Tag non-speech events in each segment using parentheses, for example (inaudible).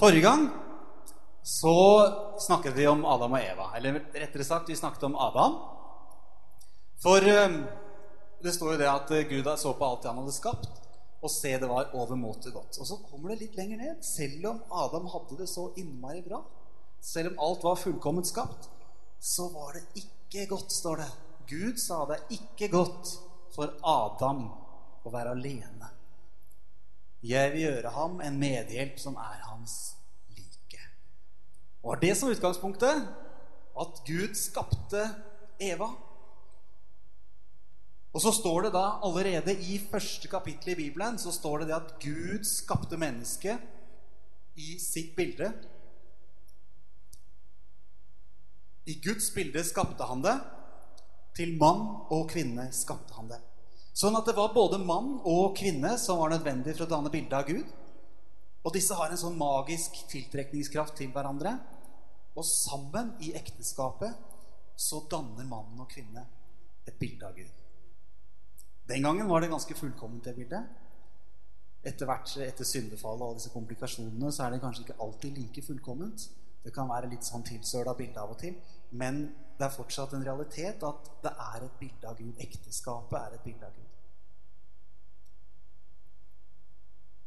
Forrige gang så snakket vi om Adam og Eva. Eller rettere sagt, vi snakket om Adam. For eh, det står jo det at eh, Gud så på alt det han hadde skapt, og se det var overmåte godt. Og så kommer det litt lenger ned. Selv om Adam hadde det så innmari bra, selv om alt var fullkomment skapt, så var det ikke godt, står det. Gud sa det ikke godt for Adam å være alene. Jeg vil gjøre ham en medhjelp som er hans like. Og var det som utgangspunktet at Gud skapte Eva. Og så står det da allerede i første kapittel i Bibelen så står det det at Gud skapte mennesket i sitt bilde. I Guds bilde skapte han det. Til mann og kvinne skapte han det. Sånn at det var både mann og kvinne som var nødvendig for å danne bilde av Gud. Og disse har en sånn magisk tiltrekningskraft til hverandre. Og sammen i ekteskapet så danner mannen og kvinne et bilde av Gud. Den gangen var det ganske fullkomment, det bildet. Etter hvert, etter syndefallet og disse komplikasjonene så er det kanskje ikke alltid like fullkomment. Det kan være litt sånn tilsøla bilde av og til. Men det er fortsatt en realitet at det er et bilde av Gud. Ekteskapet er et bilde av Gud.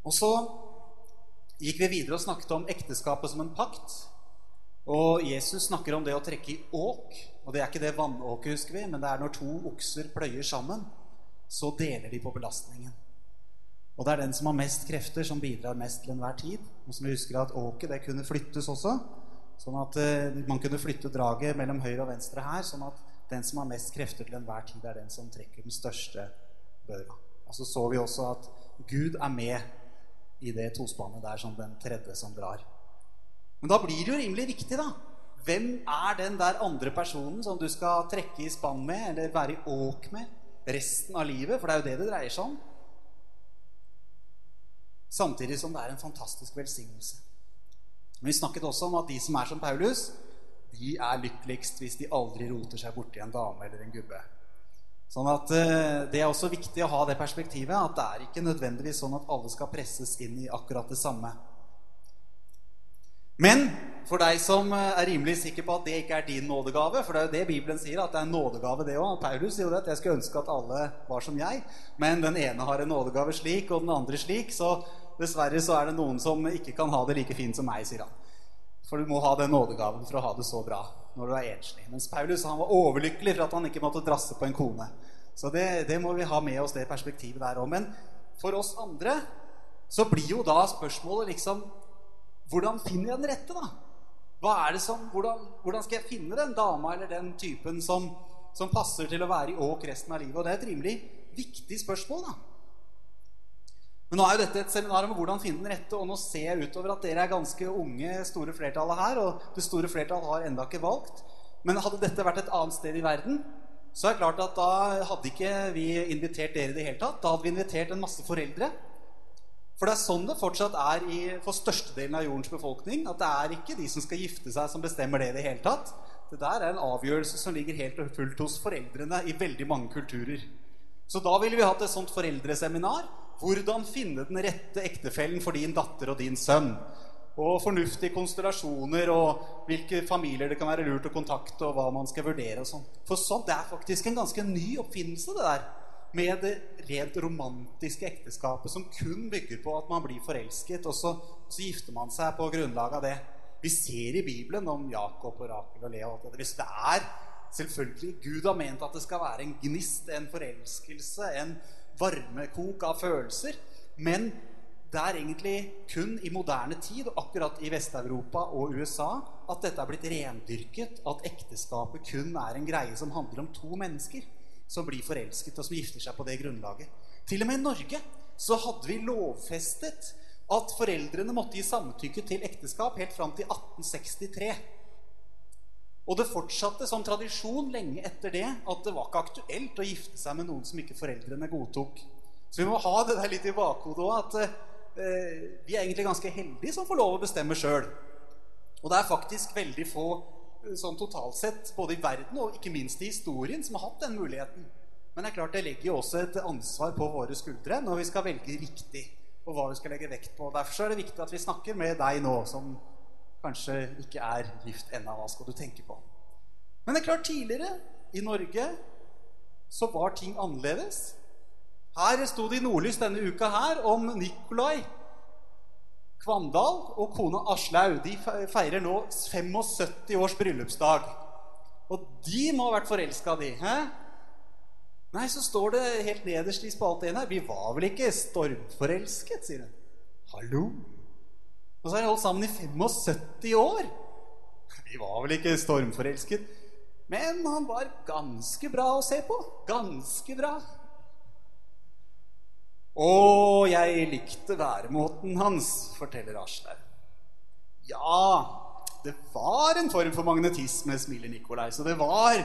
Og så gikk vi videre og snakket om ekteskapet som en pakt. Og Jesus snakker om det å trekke i åk. Og det er ikke det vannåket, husker vi, men det er når to okser pløyer sammen, så deler de på belastningen. Og det er den som har mest krefter, som bidrar mest til enhver tid. Og som vi husker at åket det kunne flyttes også. Sånn at uh, man kunne flytte draget mellom høyre og venstre her, sånn at den som har mest krefter til enhver tid, er den som trekker den største børa. Og så så vi også at Gud er med i det tospannet der som den tredje som drar. Men da blir det jo rimelig viktig, da. Hvem er den der andre personen som du skal trekke i spann med, eller være i åk med resten av livet? For det er jo det det dreier seg om. Samtidig som det er en fantastisk velsignelse. Men vi snakket også om at de som er som Paulus, de er lykkeligst hvis de aldri roter seg borti en dame eller en gubbe. Sånn at uh, Det er også viktig å ha det perspektivet at det er ikke nødvendigvis sånn at alle skal presses inn i akkurat det samme. Men for deg som eh, er rimelig sikker på at det ikke er din nådegave For det er jo det Bibelen sier, at det er en nådegave, det òg. Paulus sier jo det at jeg skulle ønske at alle var som jeg. Men den ene har en nådegave slik, og den andre slik. Så dessverre så er det noen som ikke kan ha det like fint som meg, sier han. For du må ha den nådegaven for å ha det så bra når du er enslig. Mens Paulus han var overlykkelig for at han ikke måtte drasse på en kone. Så det, det må vi ha med oss, det perspektivet der òg. Men for oss andre så blir jo da spørsmålet liksom Hvordan finner jeg den rette, da? Hva er det som, hvordan, hvordan skal jeg finne den dama eller den typen som, som passer til å være i åk resten av livet? Og det er et rimelig viktig spørsmål, da. Men nå er jo dette et seminar om hvordan finne den rette, og nå ser jeg utover at dere er ganske unge, store flertallet her, og det store flertallet har enda ikke valgt. Men hadde dette vært et annet sted i verden, så er det klart at da hadde ikke vi invitert dere i det hele tatt. Da hadde vi invitert en masse foreldre. For det er sånn det fortsatt er i, for størstedelen av jordens befolkning. At det er ikke de som skal gifte seg, som bestemmer det i det hele tatt. Det der er en avgjørelse som ligger helt og fullt hos foreldrene i veldig mange kulturer. Så da ville vi hatt et sånt foreldreseminar hvordan finne den rette ektefellen for din datter og din sønn. Og fornuftige konstellasjoner og hvilke familier det kan være lurt å kontakte. og hva man skal vurdere og sånn. For sånt, det er faktisk en ganske ny oppfinnelse, det der. Med det rent romantiske ekteskapet som kun bygger på at man blir forelsket, og så, så gifter man seg på grunnlag av det. Vi ser i Bibelen om Jakob og Rakel og Lea og alt det Hvis det er selvfølgelig Gud har ment at det skal være en gnist, en forelskelse, en varmekok av følelser. Men det er egentlig kun i moderne tid, og akkurat i Vest-Europa og USA, at dette er blitt rendyrket. At ekteskapet kun er en greie som handler om to mennesker som blir forelsket, og som gifter seg på det grunnlaget. Til og med i Norge så hadde vi lovfestet at foreldrene måtte gi samtykke til ekteskap helt fram til 1863. Og det fortsatte som tradisjon lenge etter det at det var ikke aktuelt å gifte seg med noen som ikke foreldrene godtok. Så vi må ha det der litt i bakhodet òg, at eh, vi er egentlig ganske heldige som får lov å bestemme sjøl. Og det er faktisk veldig få eh, sånn totalt sett, både i verden og ikke minst i historien, som har hatt den muligheten. Men det er klart det legger jo også et ansvar på våre skuldre når vi skal velge riktig. og hva vi skal legge vekt på. Derfor er det viktig at vi snakker med deg nå, som kanskje ikke er gift ennå. Hva skal du tenke på? Men det er klart, tidligere i Norge så var ting annerledes. Her sto det i Nordlys denne uka her om Nikolai Kvandal og kona Aslaug. De feirer nå 75 års bryllupsdag. Og de må ha vært forelska, de. Hæ? Nei, så står det helt nederst i spalte 1 her Vi var vel ikke stormforelsket, sier hun. Hallo? Og så har de holdt sammen i 75 år. Vi var vel ikke stormforelsket. Men han var ganske bra å se på. Ganske bra. Å, jeg likte væremåten hans, forteller Aslaug. Ja, det var en form for magnetisme, smiler Nikolai. Så det var,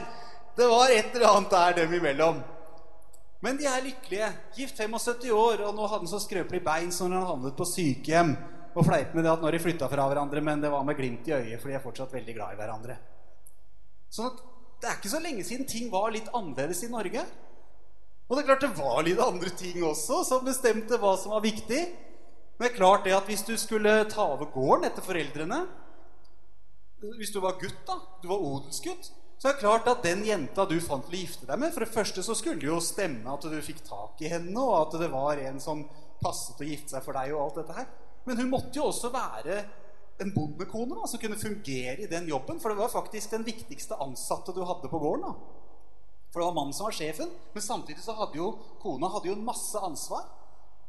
det var et eller annet der dem imellom. Men de er lykkelige. Gift 75 år, og nå hadde han så skrøpelig bein som han havnet på sykehjem. Og fleip med det at når de flytta fra hverandre, men det var med glimt i øyet, for de er fortsatt veldig glad i hverandre. At det er ikke så lenge siden ting var litt annerledes i Norge. Og det er klart det var litt andre ting også som bestemte hva som var viktig. Men det er klart det at hvis du skulle ta over gården etter foreldrene Hvis du var gutt, da, du var odelsgutt, så er det klart at den jenta du fant til å gifte deg med For det første så skulle det jo stemme at du fikk tak i henne, og at det var en som passet å gifte seg for deg, og alt dette her. Men hun måtte jo også være en bondekone da, som kunne fungere i den jobben. For det var faktisk den viktigste ansatte du hadde på gården. da. For det var mannen som var sjefen. Men samtidig så hadde jo kona hadde jo masse ansvar.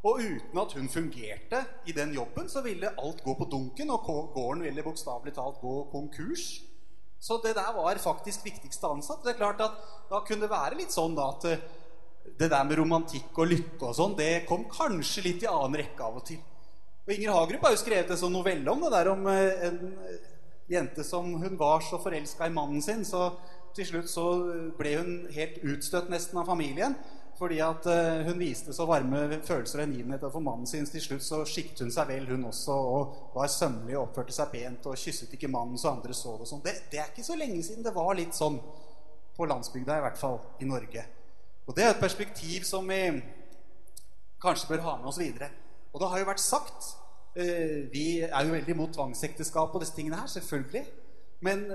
Og uten at hun fungerte i den jobben, så ville alt gå på dunken, og gården ville bokstavelig talt gå konkurs. Så det der var faktisk viktigste ansatt. Det er klart at Da kunne det være litt sånn da at eh, det der med romantikk og lykke og sånn, det kom kanskje litt i annen rekke av og til. Og Inger Hagerup har jo skrevet en sånn novelle om det der om eh, en eh, jente som hun var så forelska i mannen sin, så til slutt så ble hun helt utstøtt nesten av familien. Fordi at uh, hun viste så varme følelser og hengivenhet overfor mannen sin. Til slutt så skikket hun seg vel, hun også, og var sømmelig og oppførte seg pent og kysset ikke mannen så andre det. og sånn. Det, det, er ikke så lenge siden det var litt sånn på landsbygda, i hvert fall i Norge. Og det er et perspektiv som vi kanskje bør ha med oss videre. Og det har jo vært sagt uh, Vi er jo veldig imot tvangsekteskap og disse tingene her, selvfølgelig. Men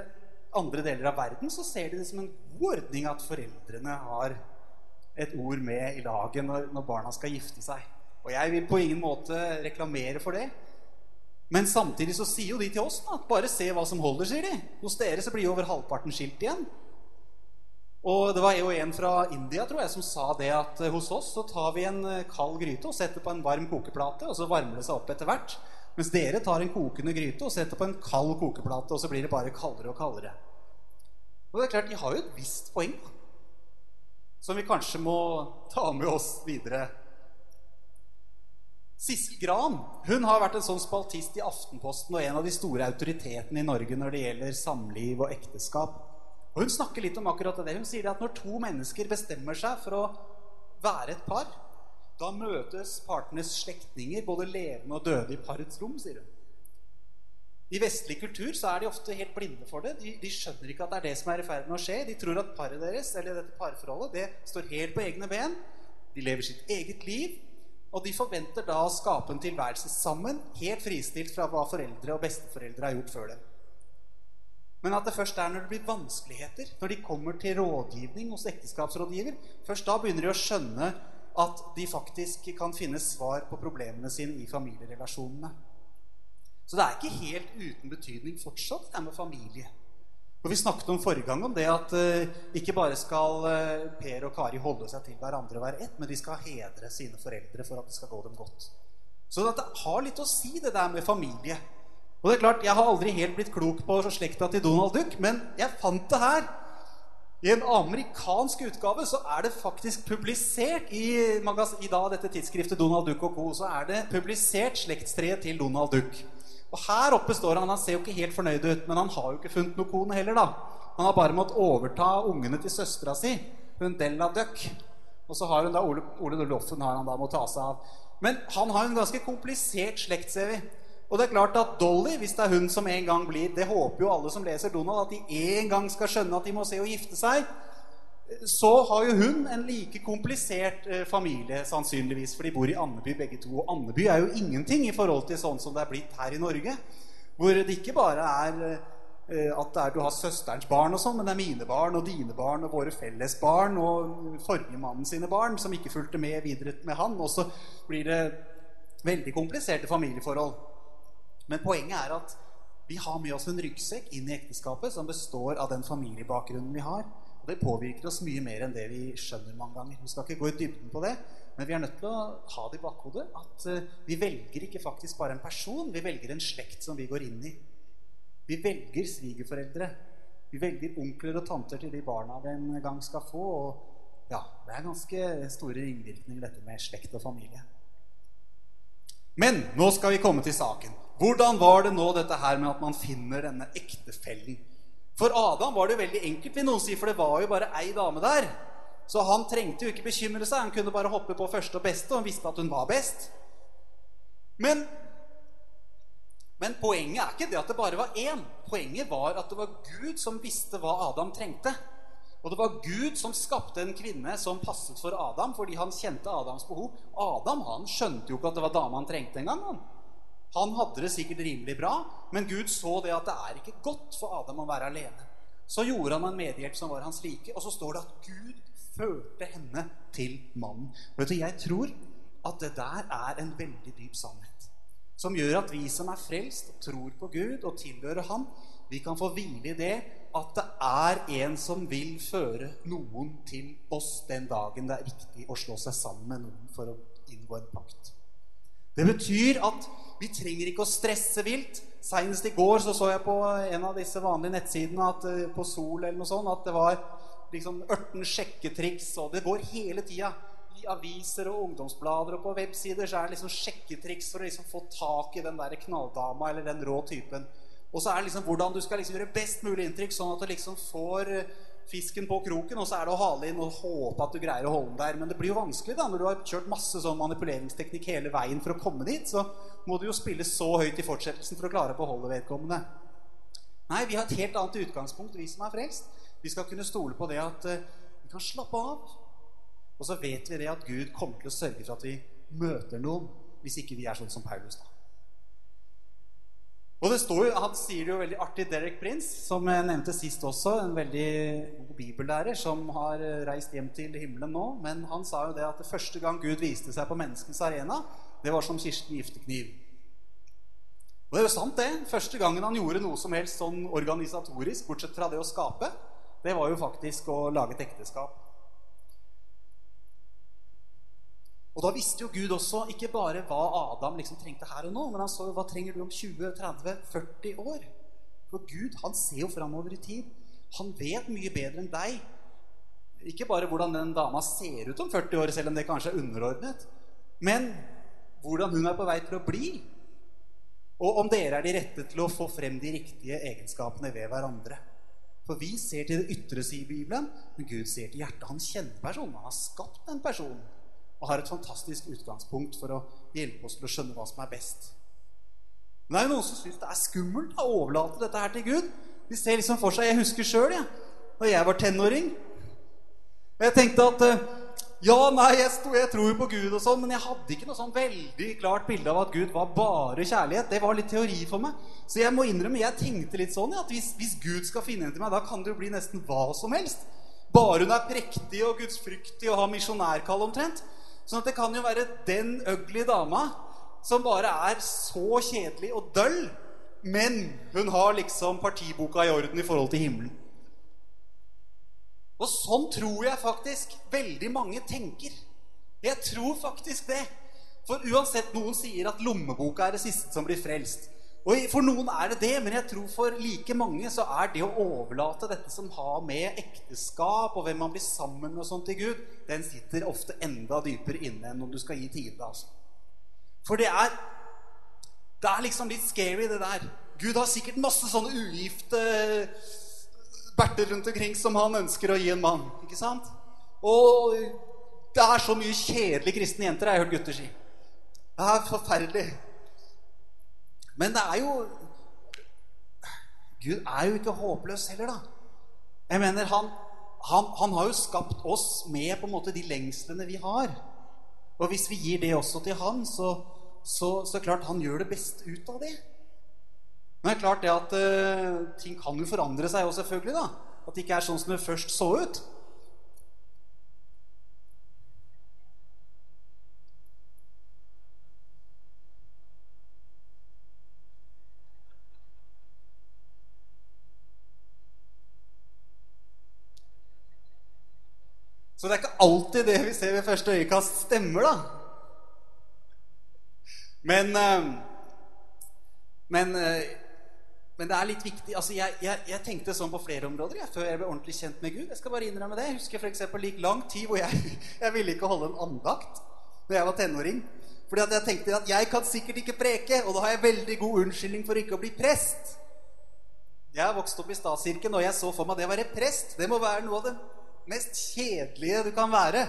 andre deler av verden så ser de det som en god ordning at foreldrene har et ord med i laget når, når, barna skal gifte seg. Og jeg vil på ingen måte reklamere for det. Men samtidig så sier jo de til oss da, at bare se hva som holder, sier de. Hos dere så blir jo over halvparten skilt igjen. Og det var jo en fra India tror jeg, som sa det at eh, hos oss så tar vi en eh, kald gryte og setter på en varm kokeplate, og så varmer det seg opp etter hvert. Mens dere tar en kokende gryte og setter på en kald kokeplate, og så blir det bare kaldere og kaldere. Og det er klart, De har jo et visst poeng som vi kanskje må ta med oss videre. Sissel Gran hun har vært en sånn spaltist i Aftenposten og en av de store autoritetene i Norge når det gjelder samliv og ekteskap. Og Hun snakker litt om akkurat det. Hun sier at når to mennesker bestemmer seg for å være et par, da møtes partenes slektninger, både levende og døde, i parets rom, sier hun. I vestlig kultur så er de ofte helt blinde for det. De, de, skjønner ikke at det er det som er i ferd med å skje. De tror at paret deres, eller dette parforholdet, det står helt på egne ben. De lever sitt eget liv. Og de forventer da å skape en tilværelse sammen, helt fristilt fra hva foreldre og besteforeldre har gjort før dem. Men at det først er når det blir vanskeligheter, når de kommer til rådgivning hos ekteskapsrådgiver, først da begynner de å skjønne at de faktisk kan finne svar på problemene sine i familierelasjonene. Så det er ikke helt uten betydning fortsatt, det med familie. Og Vi snakket om forrige gang om det at uh, ikke bare skal uh, Per og Kari holde seg til hverandre og være ett, men de skal hedre sine foreldre for at det skal gå dem godt. Så det har litt å si, det der med familie. Og det er klart, Jeg har aldri helt blitt klok på slekta til Donald Duck, men jeg fant det her. I en amerikansk utgave så er det faktisk publisert i, i da, dette tidsskriftet Donald Duck og co. så er det publisert slektstreet til Donald Duck. Og her oppe står han. Han ser jo ikke helt fornøyd ut, men han har jo ikke funnet noen kone heller, da. Han har bare måttet overta ungene til søstera si, hun Della Duck. Og så har hun da Ole, Ole Loffen har han da må ta seg av. Men han har en ganske komplisert slekt, ser vi. Og det er klart at Dolly, hvis det er hun som en gang blir Det håper jo alle som leser Donald, at de en gang skal skjønne at de må se å gifte seg. så har jo hun en like komplisert eh, familie, sannsynligvis, for de bor i Andeby begge to. Og Andeby er jo ingenting i forhold til sånn som det er blitt her i Norge. Hvor det ikke bare er at at er, du har søsterens barn, og sånn, men det er mine barn og dine barn og våre felles barn og forrige mannen sine barn som ikke fulgte med videre med han. Og så blir det veldig kompliserte familieforhold. Men poenget er at vi har med oss en ryggsekk inn i ekteskapet som består av den familiebakgrunnen vi har. Og det påvirker oss mye mer enn det vi skjønner mange ganger. Vi skal ikke gå i dybden på det, men vi er nødt til å ha det i bakhodet at uh, vi velger ikke faktisk bare en person, vi velger en slekt som vi går inn i. Vi velger svigerforeldre. Vi velger onkler og tanter til de barna vi en gang skal få. Og ja, det er ganske store ringvirkninger, dette med slekt og familie. Men nå skal vi komme til saken. Hvordan var det nå dette her med at man finner denne ektefellen? For Adam var det jo veldig enkelt, vil noen si, for det var jo bare ei dame der. Så han trengte jo ikke bekymre seg. Han kunne bare hoppe på første og beste, og han visste at hun var best. Men, men poenget er ikke det at det bare var én. Poenget var at det var Gud som visste hva Adam trengte. Og det var Gud som skapte en kvinne som passet for Adam, fordi han kjente Adams behov. Adam han skjønte jo ikke at det var dama han trengte engang. Han. Han hadde det sikkert rimelig bra, men Gud så det at det er ikke godt for Adam å være alene. Så gjorde han en medhjelp som var hans like, og så står det at Gud førte henne til mannen. Vet du, Jeg tror at det der er en veldig dyp sannhet. Som gjør at vi som er frelst, tror på Gud og tilhører Han, vi kan få hvile i det at det er en som vil føre noen til oss den dagen det er riktig å slå seg sammen med noen for å inngå en pakt. Det betyr at vi trenger ikke å stresse vilt. Seinest i går så, så jeg på en av disse vanlige nettsidene at, eh, på Sol eller noe sånt, at det var liksom 18 sjekketriks, og det går hele tida. I aviser og ungdomsblader og på websider så er det liksom sjekketriks for å liksom få tak i den der knalldama eller den rå typen. Og så er det liksom hvordan du skal liksom gjøre best mulig inntrykk, sånn at du liksom får eh, fisken på kroken, og så er det å hale inn og håpe at du greier å holde den der. Men det blir jo vanskelig da, når du har kjørt masse sånn manipuleringsteknikk hele veien for å komme dit. Så må du jo spille så høyt i fortsettelsen for å klare å beholde vedkommende. Nei, vi har et helt annet utgangspunkt, vi som er frelst. Vi skal kunne stole på det at uh, vi kan slappe av. Og så vet vi det at Gud kommer til å sørge for at vi møter noen hvis ikke vi er sånn som Paulus. da. Og det står jo, Han sier det jo veldig artig, Derek Prince, som jeg nevnte sist også. En veldig god bibellærer som har reist hjem til himmelen nå. Men han sa jo det at det første gang Gud viste seg på menneskens arena, det var som Kirsten Giftekniv. Og det er jo sant, det. Første gangen han gjorde noe som helst sånn organisatorisk, bortsett fra det å skape, det var jo faktisk å lage et ekteskap. Og da visste jo Gud også ikke bare hva Adam liksom trengte her og nå, men han så hva trenger du om 20-30-40 år. For Gud han ser jo framover i tid. Han vet mye bedre enn deg. Ikke bare hvordan den dama ser ut om 40 år, selv om det kanskje er underordnet, men hvordan hun er på vei til å bli. Og om dere er de rette til å få frem de riktige egenskapene ved hverandre. For vi ser til det ytre, sier Bibelen, men Gud ser til hjertet. Han kjenner personen. Han har skapt den personen og har et fantastisk utgangspunkt for å hjelpe oss til å skjønne hva som er best. Men det er jo noen som syns det er skummelt å overlate dette her til Gud. De ser liksom for seg Jeg husker sjøl, jeg, da jeg var tenåring. Og jeg tenkte at eh, ja, nei, jeg, sto, jeg tror jo på Gud og sånn, men jeg hadde ikke noe sånn veldig klart bilde av at Gud var bare kjærlighet. Det var litt teori for meg. Så jeg må innrømme, jeg tenkte litt sånn ja, at hvis, hvis Gud skal finne en til meg, da kan det jo bli nesten hva som helst. Bare hun er prektig og gudsfryktig og har misjonærkall omtrent. Sånn at det kan jo være den ugly dama som bare er så kjedelig og døll, men hun har liksom partiboka i orden i forhold til himmelen. Og sånn tror jeg faktisk veldig mange tenker. Jeg tror faktisk det. For uansett noen sier at lommeboka er det siste som blir frelst. Og For noen er det det, men jeg tror for like mange så er det å overlate dette som har med ekteskap og hvem man blir sammen med og sånt til Gud, den sitter ofte enda dypere inne enn om du skal gi tide. Altså. For det er Det er liksom litt scary, det der. Gud har sikkert masse sånne ugifte berter rundt omkring som han ønsker å gi en mann. Ikke sant? Og det er så mye kjedelige kristne jenter, jeg har hørt gutter si. Det er forferdelig. Men det er jo Gud er jo ikke håpløs heller, da. Jeg mener, han, han, han, har jo skapt oss med på en måte de lengslene vi har. Og hvis vi gir det også til han, så, så, så klart han gjør det best ut av det. Men det er klart det at uh, ting kan jo forandre seg òg, selvfølgelig. da. At det ikke er sånn som det først så ut. Så det er ikke alltid det vi ser ved første øyekast, stemmer, da. Men eh, Men, eh, men det er litt viktig altså jeg, jeg, jeg, tenkte sånn på flere områder jeg, før jeg ble ordentlig kjent med Gud. Jeg skal bare innrømme det. Jeg husker f.eks. lik lang tid hvor jeg, (laughs) jeg ville ikke holde en andakt da jeg var tenåring. Fordi at jeg tenkte at jeg kan sikkert ikke preke, og da har jeg veldig god unnskyldning for ikke å bli prest. Jeg har vokst opp i statskirken, og jeg så for meg det å være prest. Det må være noe av det mest kjedelige du kan være.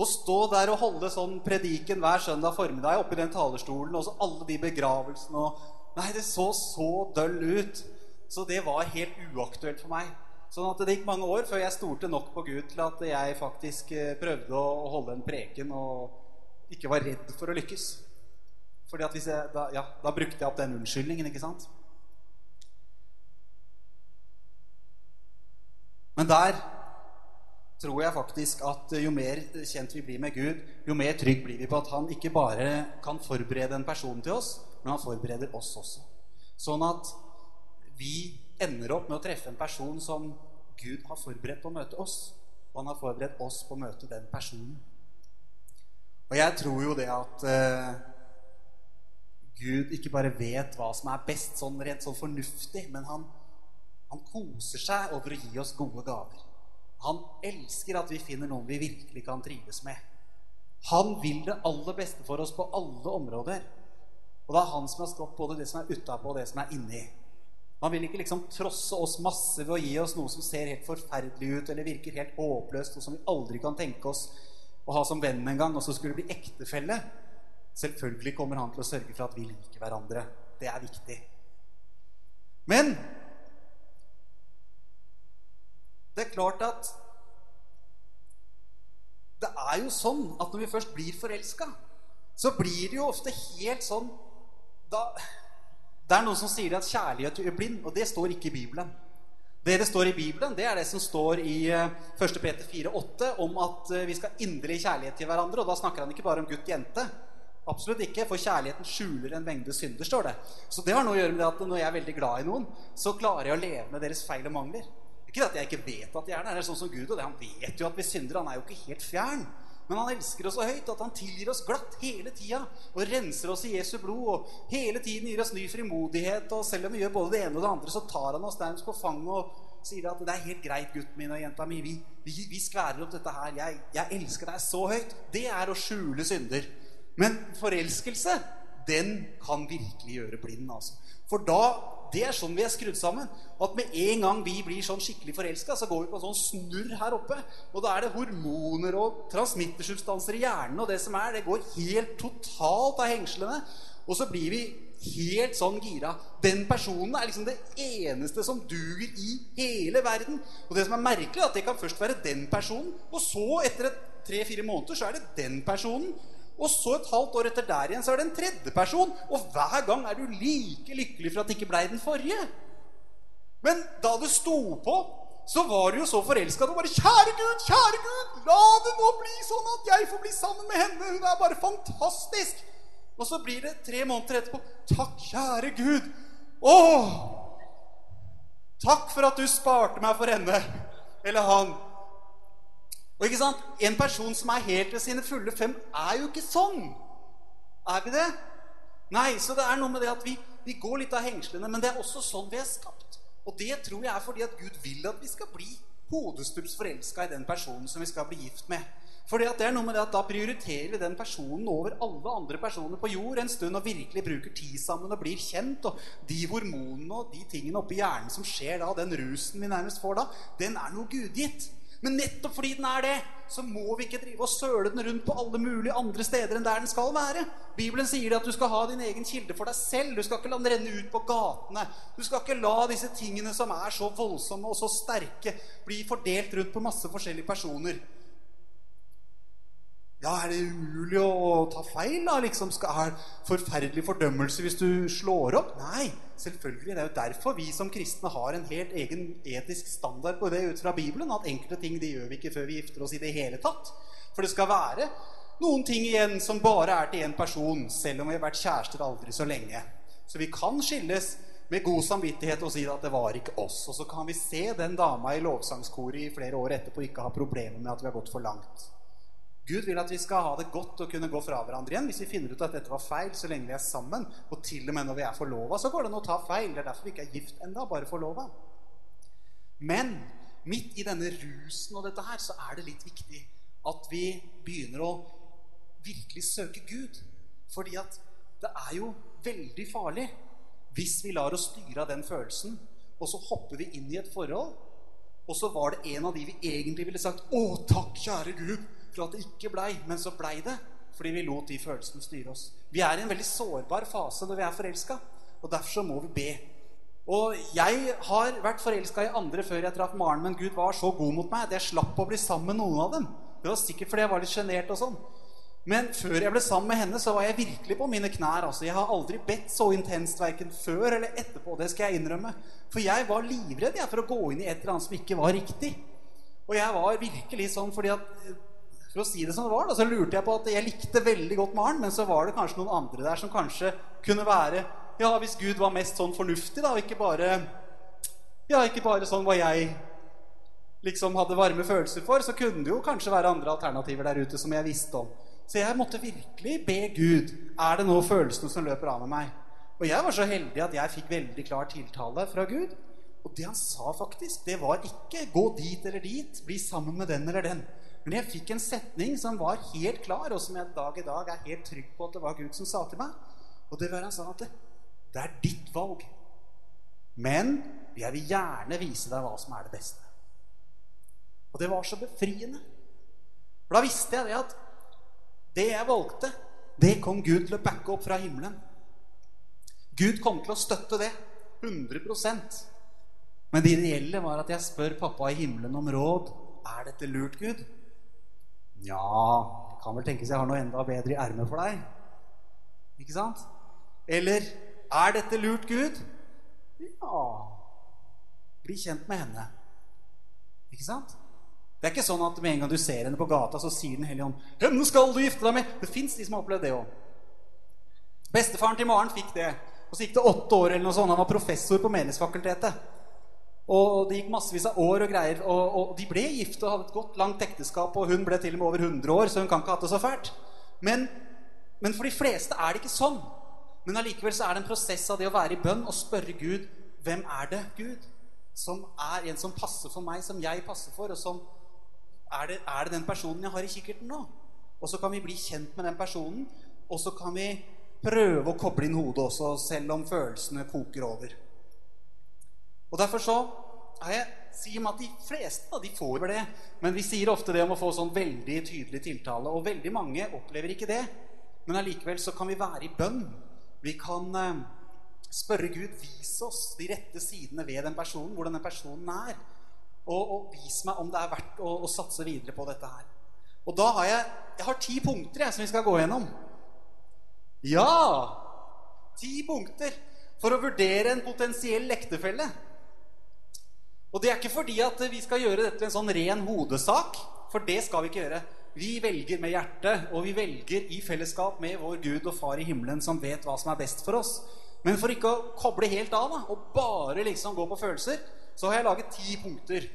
Å stå der og holde sånn prediken hver søndag formiddag oppi den talerstolen, og så alle de begravelsene og Nei, det så så døll ut. Så det var helt uaktuelt for meg. Sånn at det gikk mange år før jeg stolte nok på Gud til at jeg faktisk eh, prøvde å holde en preken og ikke var redd for å lykkes. Fordi at hvis jeg, da, ja, da brukte jeg opp den unnskyldningen, ikke sant? Men der tror jeg faktisk at jo mer kjent vi blir med Gud, jo mer trygg blir vi på at han ikke bare kan forberede en person til oss, men han forbereder oss også. Sånn at vi ender opp med å treffe en person som Gud har forberedt på å møte oss. Og han har forberedt oss på å møte den personen. Og jeg tror jo det at uh, Gud ikke bare vet hva som er best sånn rent sånn fornuftig, men han, han koser seg over å gi oss gode gaver. Han elsker at vi finner noen vi virkelig kan trives med. Han vil det aller beste for oss på alle områder. Og det er han som har skapt både det som er utapå, og det som er inni. Han vil ikke liksom trosse oss masse ved å gi oss noe som ser helt forferdelig ut, eller virker helt håpløst, og som vi aldri kan tenke oss å ha som venn en gang, og så skulle bli ektefelle. Selvfølgelig kommer han til å sørge for at vi liker hverandre. Det er viktig. Men det er klart at det er jo sånn at når vi først blir forelska, så blir det jo ofte helt sånn da, Det er noen som sier at kjærlighet gjør blind, og det står ikke i Bibelen. Det det står i Bibelen, det er det som står i 1. Eh, Peter 4,8 om at eh, vi skal inderlig kjærlighet til hverandre. Og da snakker han ikke bare om gutt-jente. Absolutt ikke, for kjærligheten skjuler en mengde synder, står det. Så det har noe å gjøre med at når jeg er veldig glad i noen, så klarer jeg å leve med deres feil og mangler. Ikke at jeg ikke vet at jeg er det. Det sånn som Gud, og det. Han vet jo at vi synder. Han er jo ikke helt fjern. Men han elsker oss så høyt at han tilgir oss glatt hele tida og renser oss i Jesu blod og hele tiden gir oss ny frimodighet. Og selv om vi gjør både det ene og det andre, så tar han oss nærmest på fanget og sier at det er helt greit, gutten min og jenta mi. Vi, vi, vi skværer opp dette her. Jeg, jeg elsker deg så høyt. Det er å skjule synder. Men forelskelse, den kan virkelig gjøre blind, altså. For da det er sånn vi er skrudd sammen. At med en gang vi blir sånn skikkelig forelska, så går vi på en sånn snurr her oppe. Og da er det hormoner og transmittersubstanser i hjernen og det som er. Det går helt totalt av hengslene. Og så blir vi helt sånn gira. Den personen er liksom det eneste som duger i hele verden. Og det som er merkelig, er at det kan først være den personen, og så, etter tre-fire måneder, så er det den personen. Og så et halvt år etter der igjen så er det en tredje person. Og hver gang er du like lykkelig for at det ikke blei den forrige. Men da det sto på, så var du jo så forelska at du bare Kjære Gud, kjære Gud, la det nå bli sånn at jeg får bli sammen med henne. Hun er bare fantastisk. Og så blir det tre måneder etterpå Takk, kjære Gud. Å! Takk for at du sparte meg for henne. Eller han. Og ikke sant? En person som er helt ved sine fulle fem, er jo ikke sånn. Er vi det? Nei, så det er noe med det at vi, vi går litt av hengslene, men det er også sånn vi er skapt. Og det tror jeg er fordi at Gud vil at vi skal bli hodestups forelska i den personen som vi skal bli gift med. Fordi at det er noe med det at Da prioriterer vi den personen over alle andre personer på jord en stund og virkelig bruker tid sammen og blir kjent. Og de hormonene og de tingene oppi hjernen som skjer da, den rusen vi nærmest får da, den er noe gudgitt. Men nettopp fordi den er det, så må vi ikke drive og søle den rundt på alle mulige andre steder enn der den skal være. Bibelen sier at du skal ha din egen kilde for deg selv. Du skal ikke la den renne ut på gatene. Du skal ikke la disse tingene som er så voldsomme og så sterke, bli fordelt rundt på masse forskjellige personer. Ja, er det umulig å ta feil, da? Liksom, skal er forferdelig fordømmelse hvis du slår opp? Nei, selvfølgelig. Det er jo derfor vi som kristne har en helt egen etisk standard på det ut fra Bibelen. At enkelte ting de gjør vi ikke før vi gifter oss i det hele tatt. For det skal være noen ting igjen som bare er til én person, selv om vi har vært kjærester aldri så lenge. Så vi kan skilles med god samvittighet og si at det var ikke oss. Og så kan vi se den dama i lovsangskoret i flere år etterpå ikke ha problemer med at vi har gått for langt. Gud vil at vi skal ha det godt og kunne gå fra hverandre igjen hvis vi finner ut at dette var feil, så lenge vi er sammen. Og til og med når vi er forlova, så går det an å ta feil. Det er derfor vi ikke er gift enda, bare forlova. Men midt i denne rusen og dette her, så er det litt viktig at vi begynner å virkelig søke Gud. Fordi at det er jo veldig farlig hvis vi lar oss styre av den følelsen, og så hopper vi inn i et forhold, og så var det en av de vi egentlig ville sagt 'Å, takk, kjære Gud' for at det ikke blei, men så blei det. Fordi vi lot de følelsene styre oss. Vi er i en veldig sårbar fase når vi er forelska. Og derfor så må vi be. Og jeg har vært forelska i andre før jeg traff Maren, men Gud var så god mot meg at jeg slapp å bli sammen med noen av dem. Det var sikkert fordi jeg var litt sjenert og sånn. Men før jeg ble sammen med henne, så var jeg virkelig på mine knær. altså. Jeg har aldri bedt så intenst verken før eller etterpå. Det skal jeg innrømme. For jeg var livredd jeg, for å gå inn i et eller annet som ikke var riktig. Og jeg var virkelig sånn fordi at for å si det som det var, da, så lurte jeg på at jeg likte veldig godt Maren, men så var det kanskje noen andre der som kanskje kunne være Ja, hvis Gud var mest sånn fornuftig, da, og ikke bare Ja, ikke bare sånn hva jeg liksom hadde varme følelser for, så kunne det jo kanskje være andre alternativer der ute som jeg visste om. Så jeg måtte virkelig be Gud er det nå følelsene som løper av med meg. Og jeg var så heldig at jeg fikk veldig klar tiltale fra Gud. Og det han sa, faktisk, det var ikke 'gå dit eller dit', 'bli sammen med den eller den'. Men jeg fikk en setning som var helt klar, og som jeg dag i dag er helt trygg på at det var Gud som sa til meg. Og det var han sa at det, er ditt valg. Men jeg vil gjerne vise deg hva som er det beste. Og det var så befriende. For da visste jeg det at det jeg valgte, det kom Gud til å backe opp fra himmelen. Gud kom til å støtte det 100% Men det ideelle var at jeg spør pappa i himmelen om råd. Er dette lurt, Gud? Ja, det kan vel tenkes jeg har noe enda bedre i ermet for deg. Ikke sant? Eller er dette lurt, Gud? Ja Bli kjent med henne. Ikke sant? Det er ikke sånn at med en gang du ser henne på gata, så sier Den hellige ånd 'Henne skal du gifte deg med!' Det fins de som har opplevd det òg. Bestefaren til Maren fikk det. Og så gikk det åtte år, eller noe sånt. Han var professor på Menighetsfakultetet. Og det gikk massevis av år og greier. Og, og, de ble gift og hadde et godt, langt ekteskap. Og hun ble til og med over 100 år, så hun kan ikke ha hatt det så fælt. Men, men for de fleste er det ikke sånn. Men allikevel så er det en prosess av det å være i bønn og spørre Gud hvem er det, Gud, som er en som passer for meg, som jeg passer for, og som er det, er det den personen jeg har i kikkerten nå? Og så kan vi bli kjent med den personen, og så kan vi prøve å koble inn hodet også, selv om følelsene koker over. Og Derfor så er jeg sier at de fleste de får det. Men vi sier ofte det om å få sånn veldig tydelig tiltale. Og veldig mange opplever ikke det. Men allikevel så kan vi være i bønn. Vi kan eh, spørre Gud vis oss de rette sidene ved den personen, hvordan den personen er. Og, og vis meg om det er verdt å, å, satse videre på dette her. Og da har jeg, jeg har ti punkter jeg, som vi skal gå gjennom. Ja! Ti punkter for å vurdere en potensiell ektefelle. Og det er ikke fordi at vi skal gjøre dette til en sånn ren hodesak, for det skal vi ikke gjøre. Vi velger med hjertet, og vi velger i fellesskap med vår Gud og Far i himmelen, som vet hva som er best for oss. Men for ikke å koble helt av da, og bare liksom gå på følelser, så har jeg laget ti punkter.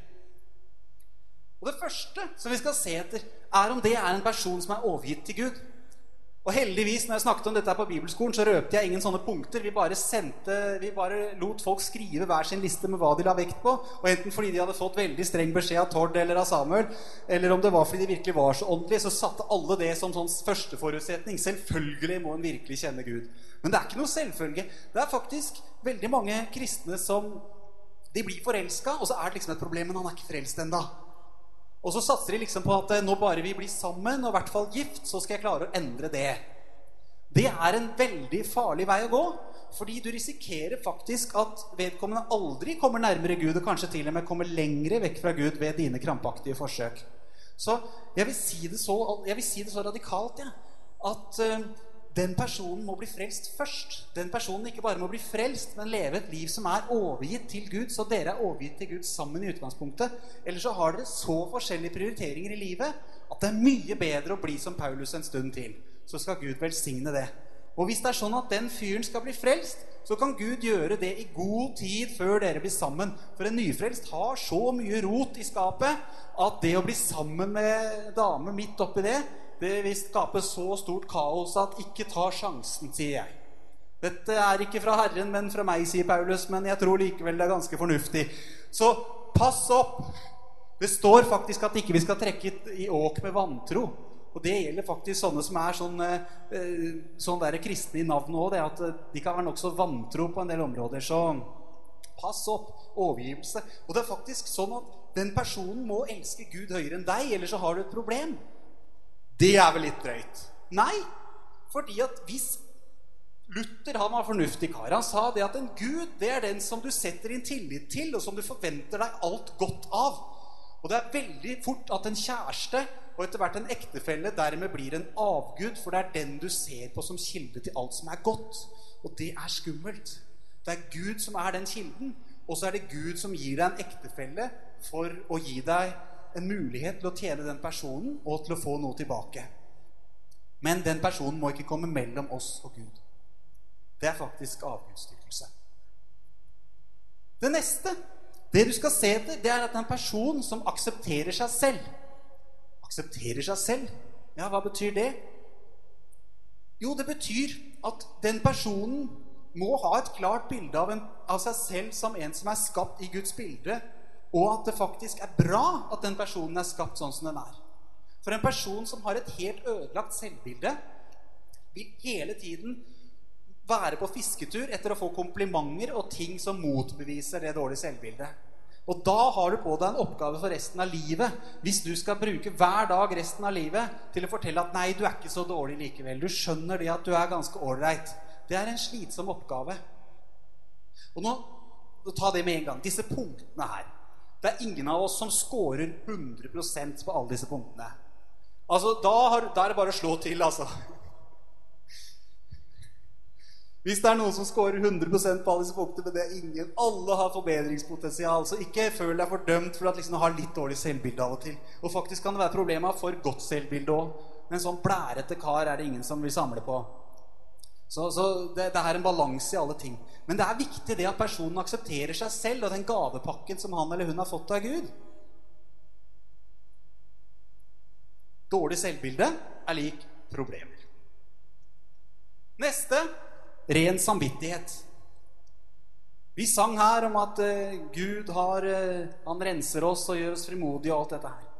Og det første som vi skal se etter, er om det er en person som er overgitt til Gud. Og heldigvis, når jeg snakket om dette på bibelskolen, så røpte jeg ingen sånne punkter. Vi bare, sendte, vi bare lot folk skrive hver sin liste med hva de la vekt på. Og enten fordi de hadde fått veldig streng beskjed av Tord eller av Samuel, eller om det var fordi de virkelig var så åndelige, så satte alle det som sånn førsteforutsetning. Selvfølgelig må en virkelig kjenne Gud. Men det er ikke noe selvfølge. Det er faktisk veldig mange kristne som de blir forelska, og så er det liksom et problem, men han er ikke frelst ennå. Og så satser de liksom på at eh, nå bare vi blir sammen, og i hvert fall gift, så skal jeg klare å endre det. Det er en veldig farlig vei å gå. Fordi du risikerer faktisk at vedkommende aldri kommer nærmere Gud, og kanskje til og med kommer lengre vekk fra Gud ved dine krampaktige forsøk. Så jeg vil si det så, si det så radikalt ja, at uh, den personen må bli frelst først. Den personen ikke bare må bli frelst, men leve et liv som er overgitt til Gud, så dere er overgitt til Gud sammen i utgangspunktet. Eller så har dere så forskjellige prioriteringer i livet at det er mye bedre å bli som Paulus en stund til. Så skal Gud velsigne det. Og hvis det er sånn at den fyren skal bli frelst, så kan Gud gjøre det i god tid før dere blir sammen. For en nyfrelst har så mye rot i skapet at det å bli sammen med dame midt oppi det, det vil skape så stort kaos at ikke ta sjansen, sier jeg. Dette er ikke fra Herren, men fra meg, sier Paulus, men jeg tror likevel det er ganske fornuftig. Så pass opp! Det står faktisk at ikke vi skal trekke i åk med vantro. Og det gjelder faktisk sånne som er sånn, eh, sånn der kristne i navnet òg. At eh, de kan være nokså vantro på en del områder. Så pass opp. Overgivelse. Og det er faktisk sånn at den personen må elske Gud høyere enn deg, ellers så har du et problem. Det er vel litt drøyt? Nei. Fordi at hvis Luther han var fornuftig kar. Han sa det at en gud det er den som du setter din tillit til, og som du forventer deg alt godt av. Og det er veldig fort at en kjæreste og etter hvert en ektefelle dermed blir en avgud, for det er den du ser på som kilde til alt som er godt. Og det er skummelt. Det er Gud som er den kilden, og så er det Gud som gir deg en ektefelle for å gi deg en mulighet til å tjene den personen og til å få noe tilbake. Men den personen må ikke komme mellom oss og Gud. Det er faktisk avgudsdyrkelse. Det neste, det du skal se etter, det er at det er en person som aksepterer seg selv aksepterer seg selv. Ja, hva betyr det? Jo, det betyr at den personen må ha et klart bilde av, en, av, seg selv som en som er skapt i Guds bilde, og at det faktisk er bra at den personen er skapt sånn som den er. For en person som har et helt ødelagt selvbilde, vil hele tiden være på fisketur etter å få komplimenter og ting som motbeviser det dårlige selvbildet. Og da har du på deg en oppgave for resten av livet. Hvis du skal bruke hver dag resten av livet til å fortelle at 'nei, du er ikke så dårlig likevel'. Du skjønner det at du er ganske ålreit. Det er en slitsom oppgave. Og nå, Ta det med en gang. Disse punktene her. Det er ingen av oss som scorer 100% på alle disse punktene. Altså, da, har, da er det bare å slå til, altså. Hvis det er noen som scorer 100% på alle disse punktene, men det er ingen Alle har forbedringspotensial. Så ikke føl deg fordømt for at liksom, du har litt dårlig selvbilde av og til. Og faktisk kan det være problemer for godt selvbilde òg. Men sånn blærete kar er det ingen som vil samle på. Så, så det, det, er en balanse i alle ting. Men det er viktig det at personen aksepterer seg selv og den gavepakken som han eller hun har fått av Gud. Dårlig selvbilde er lik problemer. Neste ren samvittighet. Vi sang her om at uh, Gud har, uh, han renser oss og gjør oss frimodige og alt dette her.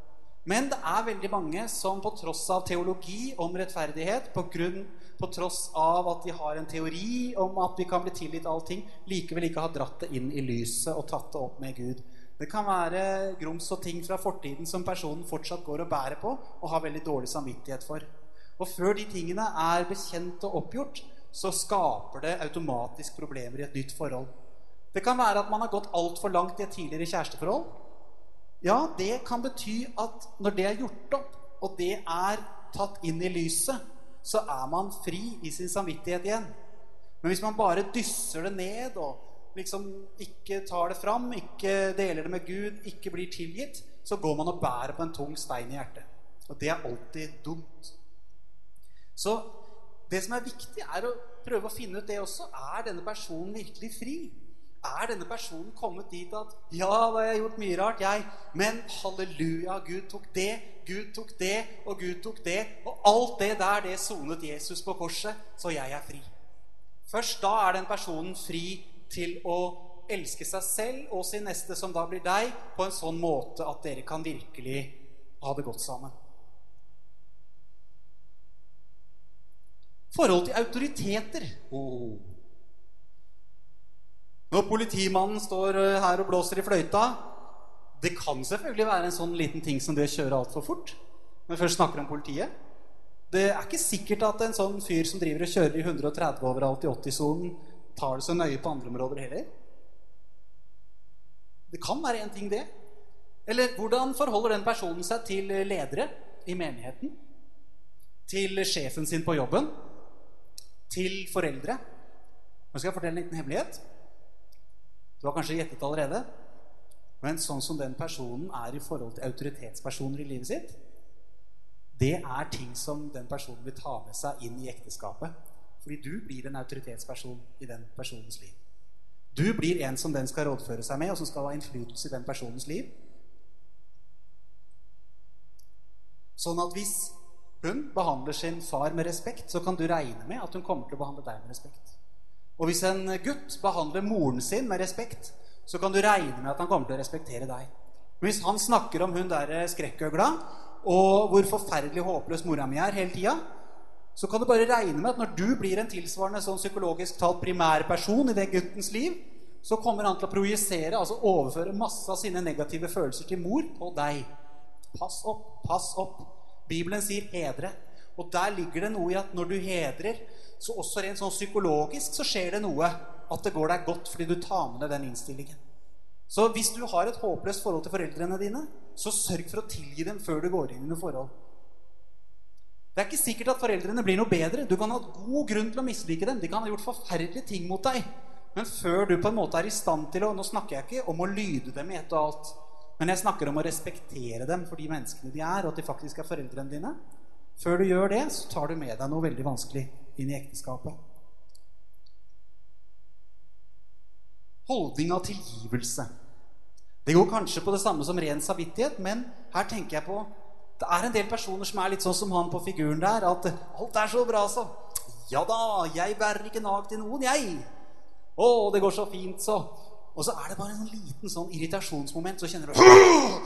Men det er veldig mange som på tross av teologi om rettferdighet, på, grunn, på tross av at de har en teori om at vi kan bli tilgitt allting, likevel ikke har dratt det inn i lyset og tatt det opp med Gud. Det kan være grums og ting fra fortiden som personen fortsatt går og bærer på og har veldig dårlig samvittighet for. Og før de tingene er bekjent og oppgjort, så skaper det automatisk problemer i et nytt forhold. Det kan være at man har gått altfor langt i et tidligere kjæresteforhold. Ja, det kan bety at når det er gjort opp, og det er tatt inn i lyset, så er man fri i sin samvittighet igjen. Men hvis man bare dysser det ned og liksom ikke tar det fram, ikke deler det med Gud, ikke blir tilgitt, så går man og bærer på en tung stein i hjertet. Og det er alltid dumt. Så det som er viktig, er å prøve å finne ut det også. Er denne personen virkelig fri? Er denne personen kommet dit at Ja, da har jeg gjort mye rart, jeg. Men halleluja, Gud tok det, Gud tok det, og Gud tok det. Og alt det der, det sonet Jesus på korset, så jeg er fri. Først da er den personen fri til å elske seg selv og sin neste, som da blir deg, på en sånn måte at dere kan virkelig ha det godt sammen. Forhold til autoriteter. Oh. Når politimannen står eh, her og blåser i fløyta Det kan selvfølgelig være en sånn liten ting som det å kjøre altfor fort. Når vi først snakker om politiet. Det er ikke sikkert at en sånn fyr som driver og kjører i 130 overalt i 80-sonen, tar det så nøye på andre områder heller. Det kan være en ting, det. Eller hvordan forholder den personen seg til ledere i menigheten? Til sjefen sin på jobben? Til foreldre? Nå skal jeg fortelle en liten hemmelighet. Du har kanskje gjettet allerede. Men sånn som den personen er i forhold til autoritetspersoner i livet sitt, det er ting som den personen vil ta med seg inn i ekteskapet. Fordi du blir en autoritetsperson i den personens liv. Du blir en som den skal rådføre seg med, og som skal ha innflytelse i den personens liv. Sånn at hvis hun behandler sin far med respekt, så kan du regne med at hun kommer til å behandle deg med respekt. Og hvis en gutt behandler moren sin med respekt, så kan du regne med at han kommer til å respektere deg. Men hvis han snakker om hun der skrekkøgla, og hvor forferdelig håpløs mora mi er hele tida, så kan du bare regne med at når du blir en tilsvarende sånn psykologisk talt primær person i den guttens liv, så kommer han til å projisere, altså overføre masse av sine negative følelser til mor på deg. Pass opp, pass opp. Bibelen sier 'hedre'. Og der ligger det noe i at når du hedrer, så også rent sånn psykologisk så skjer det noe. At det går deg godt fordi du tar med deg den innstillingen. Så hvis du har et håpløst forhold til foreldrene dine, så sørg for å tilgi dem før du går inn i noe forhold. Det er ikke sikkert at foreldrene blir noe bedre. Du kan ha god grunn til å mislike dem. De kan ha gjort forferdelige ting mot deg. Men før du på en måte er i stand til å Nå snakker jeg ikke om å lyde dem i ett og alt. Men jeg snakker om å respektere dem for de menneskene de er, og at de faktisk er foreldrene dine. Før du gjør det, så tar du med deg noe veldig vanskelig inn i ekteskapet. Holdning av tilgivelse. Det går kanskje på det samme som ren samvittighet, men her tenker jeg på Det er en del personer som er litt sånn som han på figuren der, at alt er så bra, så. Ja da, jeg bærer ikke nag til noen, jeg. Å, det går så fint, så. Og så er det bare en liten sånn irritasjonsmoment, så kjenner du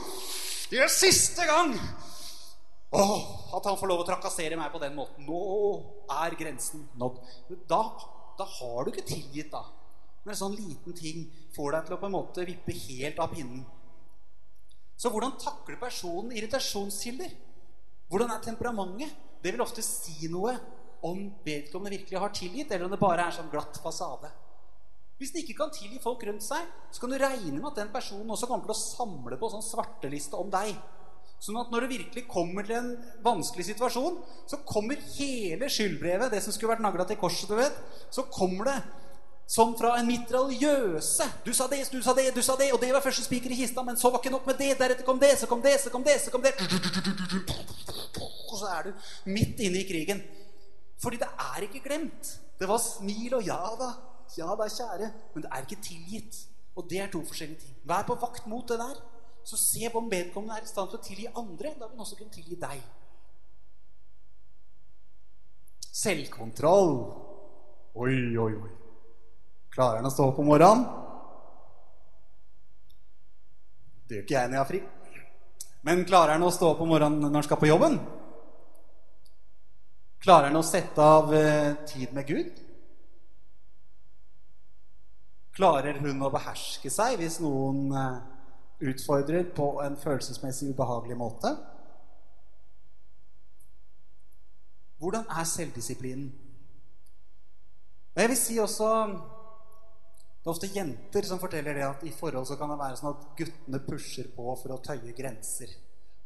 (gasps) Det er siste gang! Åh, at han får lov å trakassere meg på den måten. Nå er grensen nådd. Da, da har du ikke tilgitt, da. Når en sånn liten ting får deg til å på en måte vippe helt av pinnen. Så hvordan takler personen irritasjonskilder? Hvordan er temperamentet? Det vil ofte si noe om vedkommende virkelig har tilgitt, eller om det bare er sånn glatt fasade. Hvis den ikke kan tilgi folk rundt seg, så kan du regne med at den personen også kommer til å samle på sånn svarteliste om deg. Sånn at når det virkelig kommer til en vanskelig situasjon, så kommer hele skyldbrevet, det som skulle vært nagla til korset, du vet, så kommer det som fra en mitraljøse. Du sa det, du sa det, du sa det, og det var første spiker i kista, men så var ikke nok med det. Deretter kom det, så kom det, så kom det, så kom det. Og så er du midt inne i krigen. Fordi det er ikke glemt. Det var smil og ja da, ja da, kjære. Men det er ikke tilgitt. Og det er to forskjellige ting. Vær på vakt mot det der. Så se på om vedkommende er i stand til å tilgi andre. Da vil han også kunne tilgi deg. Selvkontroll. Oi, oi, oi. Klarer han å stå opp om morgenen? Det gjør ikke jeg når jeg har fri. Men klarer han å stå opp om morgenen når han skal på jobben? Klarer han å sette av eh, tid med Gud? Klarer hun å beherske seg hvis noen eh, utfordrer på en følelsesmessig ubehagelig måte? Hvordan er selvdisiplinen? Og jeg vil si også det er ofte jenter som forteller det at i forhold så kan det være sånn at guttene pusher på for å tøye grenser.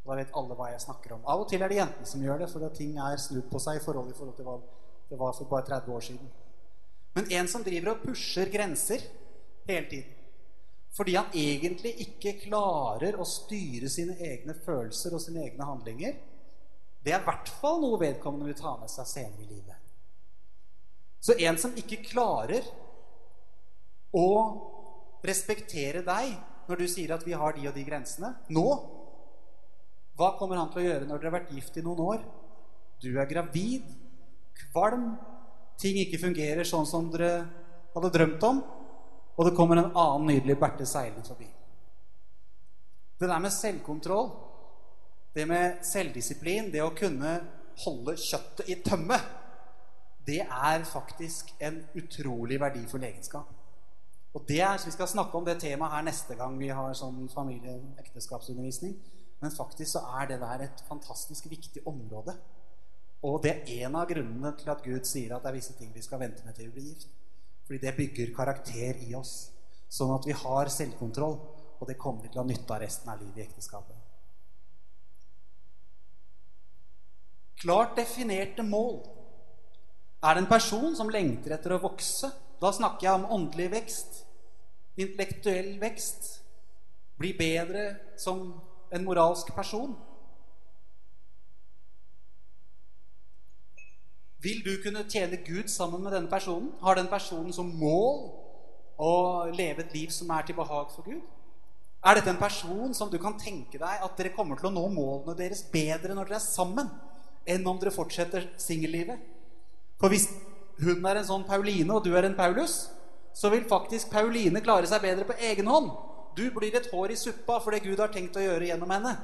Og da vet alle hva jeg snakker om. Av og til er det jentene som gjør det, for ting er snudd på seg i forhold, i forhold til hva det var for bare 30 år siden. Men en som driver og pusher grenser hele tiden fordi han egentlig ikke klarer å styre sine egne følelser og sine egne handlinger, det er i hvert fall noe vedkommende vil ta med seg senere i livet. Så en som ikke klarer å respektere deg når du sier at vi har de og de grensene. Nå. Hva kommer han til å gjøre når dere har vært gift i noen år? Du er gravid, kvalm, ting ikke fungerer sånn som dere hadde drømt om, og det kommer en annen nydelig Berthe seilende forbi. Det der med selvkontroll, det med selvdisiplin, det å kunne holde kjøttet i tømme, det er faktisk en utrolig verdifull egenskap. Og det er, Vi skal snakke om det temaet her neste gang vi har sånn familie-ekteskapsundervisning. Men faktisk så er det der et fantastisk viktig område. Og det er en av grunnene til at Gud sier at det er visse ting vi skal vente med til vi blir gift. Fordi det bygger karakter i oss, sånn at vi har selvkontroll. Og det kommer vi til å ha nytte av resten av livet i ekteskapet. Klart definerte mål. Er det en person som lengter etter å vokse? Da snakker jeg om åndelig vekst, intellektuell vekst, bli bedre som en moralsk person. Vil du kunne tjene Gud sammen med denne personen? Har den personen som mål å leve et liv som er til behag for Gud? Er dette en person som du kan tenke deg at dere kommer til å nå målene deres bedre når dere er sammen, enn om dere fortsetter singellivet? For hvis hun er en sånn Pauline, og du er en Paulus, så vil faktisk Pauline klare seg bedre på egen hånd. Du blir et hår i suppa for det Gud har tenkt å gjøre gjennom henne.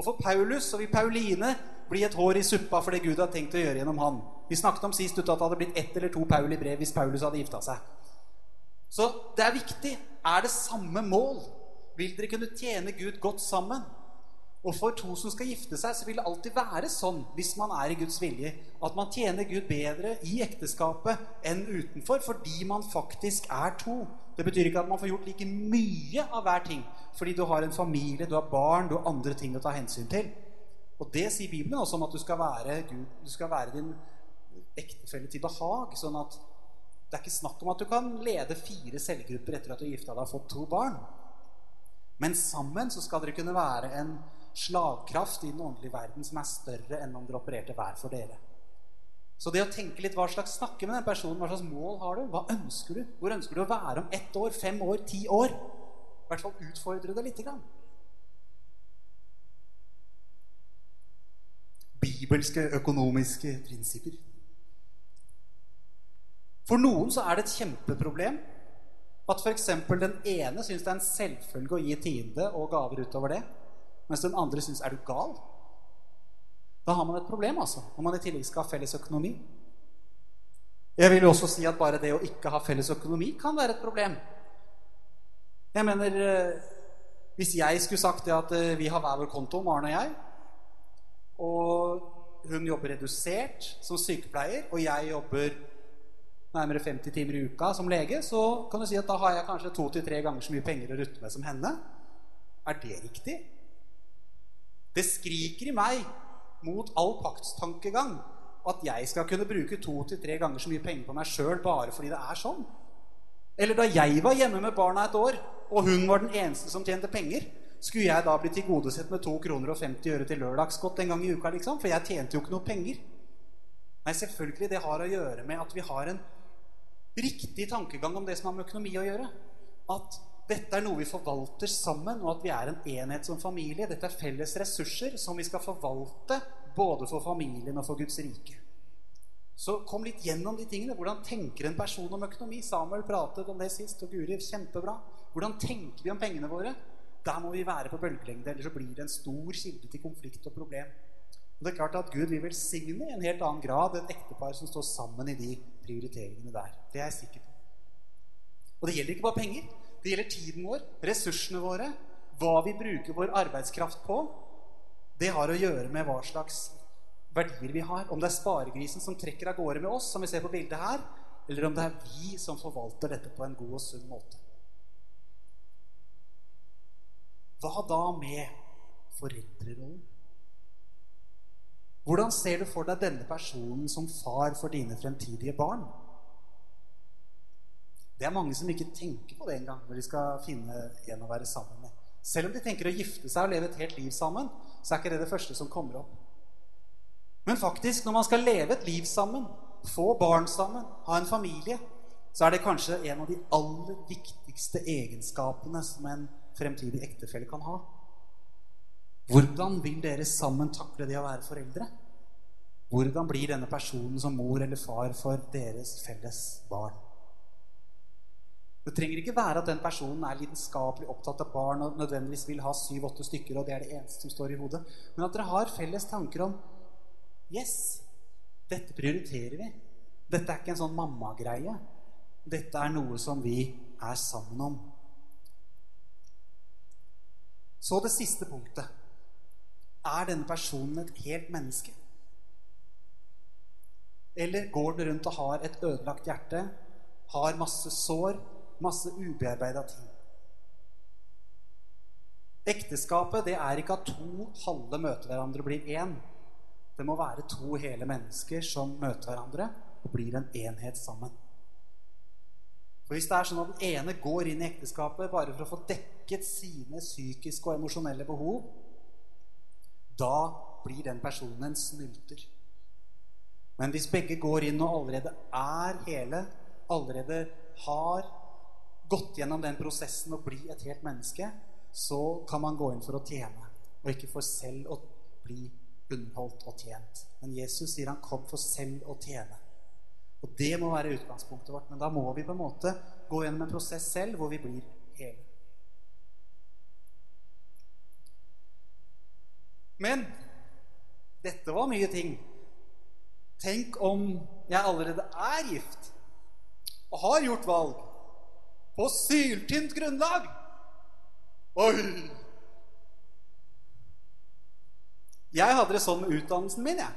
Og for Paulus så vil Pauline bli et hår i suppa for det Gud har tenkt å gjøre gjennom han. Vi snakket om sist ut at det hadde blitt ett eller to Paul i brev hvis Paulus hadde gifta seg. Så det er viktig. Er det samme mål? vil dere kunne tjene Gud godt sammen. Og for to som skal gifte seg, så vil det alltid være sånn, hvis man er i Guds vilje, at man tjener Gud bedre i ekteskapet enn utenfor, fordi man faktisk er to. Det betyr ikke at man får gjort like mye av hver ting, fordi du har en familie, du har barn, du har andre ting å ta hensyn til. Og det sier Bibelen også om at du skal være, Gud, du skal være din ektefelle til behag. sånn at det er ikke snakk om at du kan lede fire cellegrupper etter at du har gifta deg og fått to barn. Men sammen så skal dere kunne være en slagkraft i den åndelige verden som er større enn om dere opererte hver for dere. Så det å tenke litt hva slags snakke med den personen, hva slags mål har du? Hva ønsker du? Hvor ønsker du å være om ett år, fem år, ti år? I hvert fall utfordre det lite grann. Bibelske økonomiske prinsipper. For noen så er det et kjempeproblem at f.eks. den ene syns det er en selvfølge å gi tiende og gaver utover det, mens den andre syns er du gal? Da har man et problem, altså, om man i tillegg skal ha felles økonomi. Jeg vil jo også si at bare det å ikke ha felles økonomi kan være et problem. Jeg mener eh, Hvis jeg skulle sagt det at eh, vi har hver vår konto, Maren og jeg, og hun jobber redusert som sykepleier, og jeg jobber nærmere 50 timer i uka som lege, så kan du si at da har jeg kanskje to til tre ganger så mye penger å rutte med som henne. Er det riktig? Det skriker i meg mot all paktstankegang at jeg skal kunne bruke to til tre ganger så mye penger på meg sjøl bare fordi det er sånn. Eller da jeg var hjemme med barna et år, og hun var den eneste som tjente penger, skulle jeg da bli tilgodesett med 2 kroner og 50 øre til lørdagsgodt en gang i uka? liksom? For jeg tjente jo ikke noe penger. Nei, selvfølgelig, det har å gjøre med at vi har en riktig tankegang om det som har med økonomi å gjøre. At dette er noe vi forvalter sammen, og at vi er en enhet som familie. Dette er felles ressurser som vi skal forvalte både for familien og for Guds rike. Så kom litt gjennom de tingene. Hvordan tenker en person om økonomi? Samuel pratet om det sist, og Guri, kjempebra. Hvordan tenker vi om pengene våre? Der må vi være på bølgelengde, ellers så blir det en stor kilde til konflikt og problem. Og det er klart at Gud vil velsigne i en helt annen grad et ektepar som står sammen i de prioriteringene der. Det er jeg sikker på. Og det gjelder ikke bare penger. Det gjelder tiden vår, ressursene våre, hva vi bruker vår arbeidskraft på. Det har å gjøre med hva slags verdier vi har. Om det er sparegrisen som trekker av gårde med oss, som vi ser på bildet her, eller om det er vi som forvalter dette på en god og sunn måte. Hva da med foreldrerollen? Hvordan ser du for deg denne personen som far for dine fremtidige barn? Det er mange som ikke tenker på det engang når de skal finne en å være sammen med. Selv om de tenker å gifte seg og leve et helt liv sammen, så er ikke det det første som kommer opp. Men faktisk, når man skal leve et liv sammen, få barn sammen, ha en familie, så er det kanskje en av de aller viktigste egenskapene som en fremtidig ektefelle kan ha. Hvordan vil dere sammen takle det å være foreldre? Hvordan blir denne personen som mor eller far for deres felles barn? Det trenger ikke være at den personen er lidenskapelig opptatt av barn og nødvendigvis vil ha syv-åtte stykker, og det er det eneste som står i hodet. Men at dere har felles tanker om Yes, dette prioriterer vi. Dette er ikke en sånn mammagreie. Dette er noe som vi er sammen om. Så det siste punktet. Er denne personen et helt menneske? Eller går den rundt og har et ødelagt hjerte, har masse sår, masse ubearbeida ting? Ekteskapet det er ikke at to halve møter hverandre blir én. Det må være to hele mennesker som møter hverandre og blir en enhet sammen. For Hvis det er sånn at den ene går inn i ekteskapet bare for å få dekket sine psykiske og emosjonelle behov, da blir den personen en snylter. Men hvis begge går inn og allerede er hele, allerede har gått gjennom den prosessen og bli et helt menneske, så kan man gå inn for å tjene, og ikke for selv å bli underholdt og tjent. Men Jesus sier han kom for selv å tjene. Og det må være utgangspunktet vårt. Men da må vi på en måte gå gjennom en prosess selv hvor vi blir hele. Men dette var mye ting. Tenk om jeg allerede er gift og har gjort valg på syltynt grunnlag. Oi! Jeg hadde det sånn med utdannelsen min, jeg.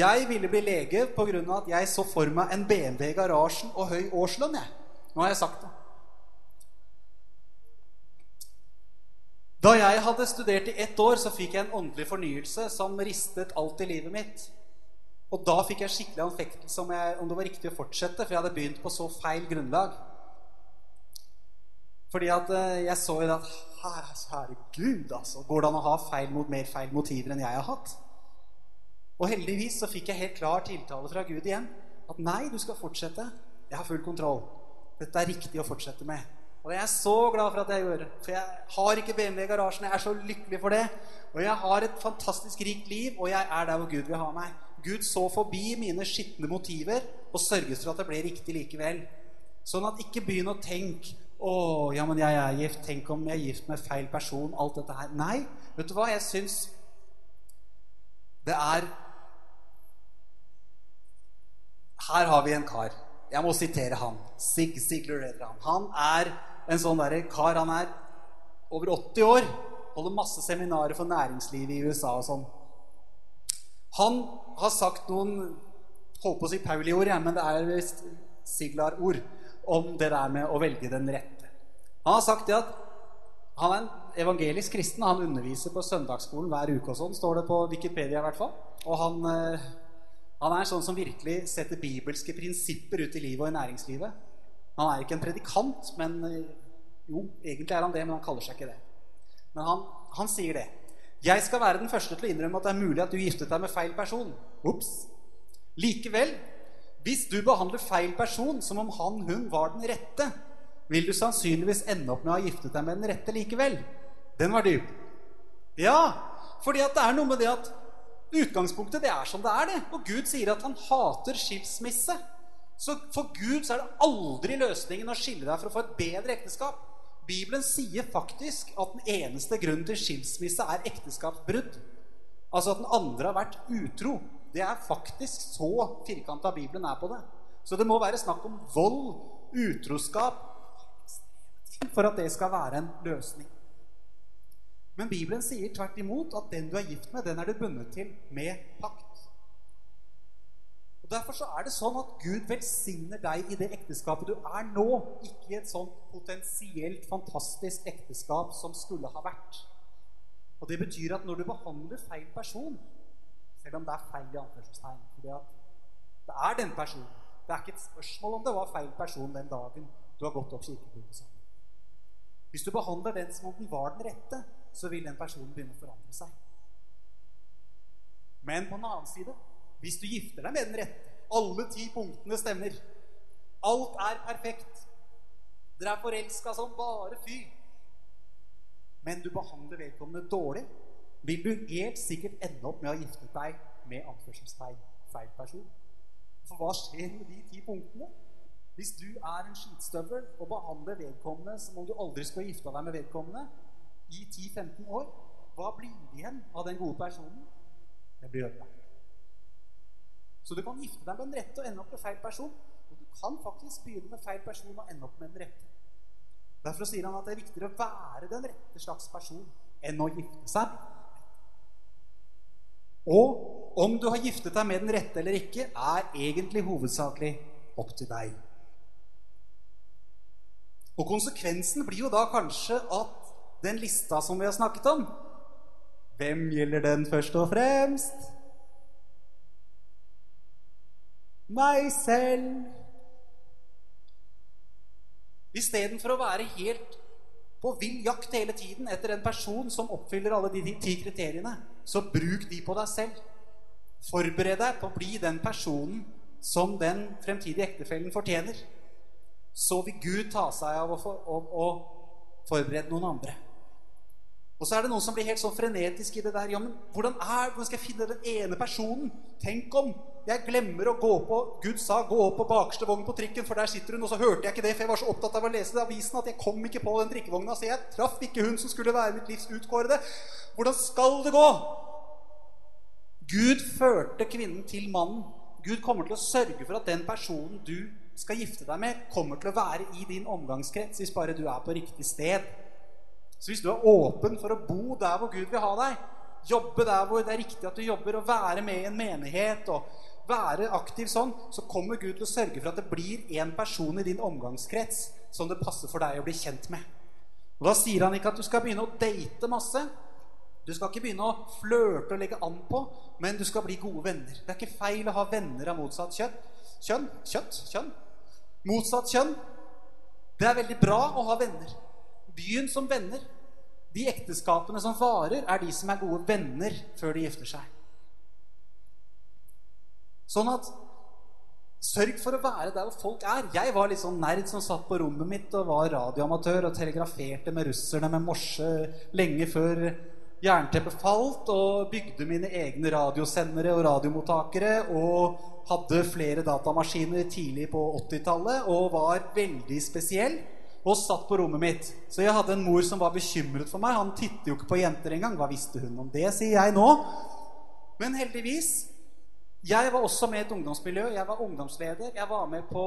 Jeg ville bli lege pga. at jeg så for meg en BMW i garasjen og høy årslønn. jeg. Nå har jeg sagt det. Da jeg hadde studert i ett år, så fikk jeg en åndelig fornyelse som ristet alt i livet mitt. Og da fikk jeg skikkelig anfektelse om, jeg, om det var riktig å fortsette, for jeg hadde begynt på så feil grunnlag. Fordi at eh, jeg så jo at Herregud, altså. Går det an å ha feil mot mer feil motiver enn jeg har hatt? Og heldigvis så fikk jeg helt klar tiltale fra Gud igjen. At nei, du skal fortsette. Jeg har full kontroll. Dette er riktig å fortsette med. Og jeg er så glad for at jeg gjør det. For jeg har ikke BMW i garasjen. Jeg er så lykkelig for det. Og jeg har et fantastisk rikt liv, og jeg er der hvor Gud vil ha meg. Gud så forbi mine skitne motiver og sørget for at det ble riktig likevel. Sånn at ikke begynn å tenke 'Å, ja, men jeg er gift. Tenk om jeg er gift med feil person.' Alt dette her. Nei. Vet du hva? Jeg syns det er her har vi en kar. Jeg må sitere han. Sig Sigler han. Han er en sånn derre kar. Han er over 80 år. Holder masse seminarer for næringslivet i USA og sånn. Han har sagt noen Holdt på å si Pauli-ord, ja, men det er visst Siglar-ord om det der med å velge den rette. Han har sagt det at han er en evangelisk kristen. Han underviser på søndagsskolen hver uke og sånn, står det på Wikipedia i hvert fall. Og han eh, han er sånn som virkelig setter bibelske prinsipper ut i livet og i næringslivet. Han er ikke en predikant, men eh, jo, egentlig er han det, men han kaller seg ikke det. Men han, han sier det. Jeg skal være den første til å innrømme at det er mulig at du giftet deg med feil person. Ops. Likevel, hvis du behandler feil person som om han, hun var den rette, vil du sannsynligvis ende opp med å ha giftet deg med den rette likevel. Den var dyp. Ja, fordi det er noe med det at Utgangspunktet det er som det er, det. Og Gud sier at han hater skilsmisse. Så for Gud så er det aldri løsningen å skille deg for å få et bedre ekteskap. Bibelen sier faktisk at den eneste grunnen til skilsmisse er ekteskapsbrudd. Altså at den andre har vært utro. Det er faktisk så firkanta Bibelen er på det. Så det må være snakk om vold, utroskap, for at det skal være en løsning. Men Bibelen sier tvert imot at den du er gift med, den er du bundet til med pakt. Og Derfor så er det sånn at Gud velsigner deg i det ekteskapet du er nå, ikke i et sånt potensielt fantastisk ekteskap som skulle ha vært. Og Det betyr at når du behandler feil person, selv om det er feil i anførselstegn fordi at Det er den personen. Det er ikke et spørsmål om det var feil person den dagen du har gått opp kirkebordet sammen. Hvis du behandler den som om den var den rette, så vil den personen begynne å forandre seg. Men på den annen side, hvis du gifter deg med den rette, alle ti punktene stemmer, alt er perfekt, dere er forelska som bare fy, men du behandler vedkommende dårlig, vil du helt sikkert ende opp med å gifte deg med anførselstegn feil person. For hva skjer med de ti punktene? Hvis du er en skitstøvel og behandler vedkommende som om du aldri skulle gifta deg med vedkommende, i 10-15 år, hva blir det igjen av den gode personen? Det blir ødelagt. Så du kan gifte deg med den rette og ende opp med feil person. Og du kan faktisk begynne med feil person og ende opp med den rette. Derfor sier han at det er viktigere å være den rette slags person enn å gifte seg. Og om du har giftet deg med den rette eller ikke, er egentlig hovedsakelig opp til deg. Og konsekvensen blir jo da kanskje at den lista som vi har snakket om Hvem gjelder den først og fremst? Meg selv. Istedenfor å være helt på vill jakt hele tiden etter en person som oppfyller alle de ti kriteriene, så bruk de på deg selv. Forbered deg på å bli den personen som den fremtidige ektefellen fortjener. Så vil Gud ta seg av å, for, å, å forberede noen andre. Og så er det noen som blir helt sånn frenetisk i det der. Ja, men hvordan, er, hvordan skal jeg finne den ene personen? Tenk om jeg glemmer å gå på Gud sa 'gå opp på bakerste vogn på trikken', for der sitter hun. Og så hørte jeg ikke det, for jeg var så opptatt av å lese det avisen at jeg kom ikke på den trikkevogna. Så jeg traff ikke hun som skulle være mitt livs utkårede. Hvordan skal det gå? Gud førte kvinnen til mannen. Gud kommer til å sørge for at den personen du skal gifte deg med, kommer til å være i din omgangskrets hvis bare du er på riktig sted. Så hvis du er åpen for å bo der hvor Gud vil ha deg, jobbe der hvor det er riktig at du jobber, og være med i en menighet og være aktiv sånn, så kommer Gud til å sørge for at det blir en person i din omgangskrets som det passer for deg å bli kjent med. Og Da sier han ikke at du skal begynne å date masse. Du skal ikke begynne å flørte og legge an på, men du skal bli gode venner. Det er ikke feil å ha venner av motsatt kjønn. Kjønn? Kjøtt? Kjønn? Motsatt kjønn. Det er veldig bra å ha venner. Begynn som venner. De ekteskapene som varer, er de som er gode venner før de gifter seg. Sånn at Sørg for å være der hvor folk er. Jeg var litt sånn nerd som satt på rommet mitt og var radioamatør og telegraferte med russerne med morse lenge før jernteppet falt, og bygde mine egne radiosendere og radiomottakere og hadde flere datamaskiner tidlig på 80-tallet og var veldig spesiell og satt på rommet mitt. Så jeg hadde en mor som var bekymret for meg. Han titter jo ikke på jenter engang. Hva visste hun om det, sier jeg nå. Men heldigvis Jeg var også med i et ungdomsmiljø. Jeg var ungdomsleder. Jeg var med på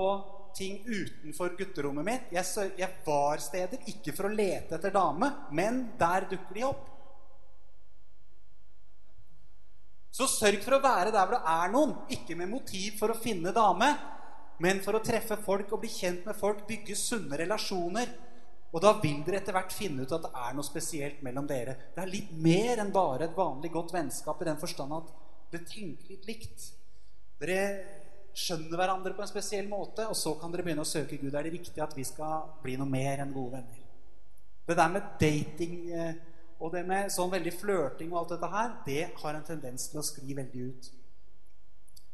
ting utenfor gutterommet mitt. Jeg, jeg var steder, ikke for å lete etter dame, men der dukker de opp. Så sørg for å være der hvor det er noen, ikke med motiv for å finne dame, men for å treffe folk og bli kjent med folk, bygge sunne relasjoner. Og da vil dere etter hvert finne ut at det er noe spesielt mellom dere. Det er litt mer enn bare et vanlig godt vennskap i den forstand at dere tenker litt likt. Dere skjønner hverandre på en spesiell måte, og så kan dere begynne å søke Gud. Er det riktig at vi skal bli noe mer enn gode venner? Det der med dating eh, og det med sånn veldig flørting og alt dette her, det har en tendens til å skli veldig ut.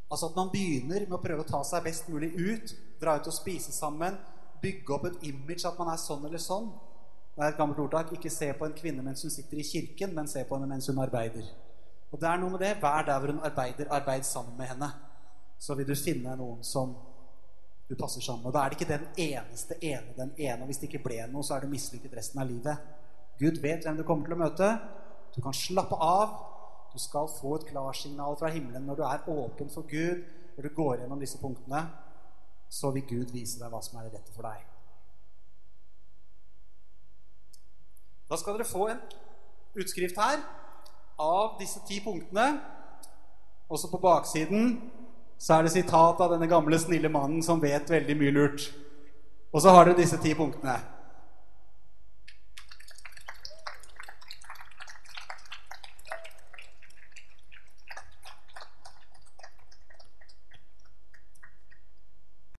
Altså at man begynner med å prøve å ta seg best mulig ut, dra ut og spise sammen, bygge opp et image at man er sånn eller sånn. Det er et gammelt ordtak. Ikke se på en kvinne mens hun sitter i kirken, men se på henne mens hun arbeider. Og det er noe med det. Vær der hvor hun arbeider. Arbeid sammen med henne. Så vil du finne noen som du passer sammen med. Da er det ikke den eneste ene, den ene. Hvis det ikke ble noe, så er du mislykket resten av livet. Gud vet hvem du kommer til å møte. Du kan slappe av. Du skal få et klarsignal fra himmelen når du er åpen for Gud, når du går gjennom disse punktene. Så vil Gud vise deg hva som er det rette for deg. Da skal dere få en utskrift her av disse ti punktene. Også på baksiden så er det sitat av denne gamle, snille mannen som vet veldig mye lurt. Og så har dere disse ti punktene.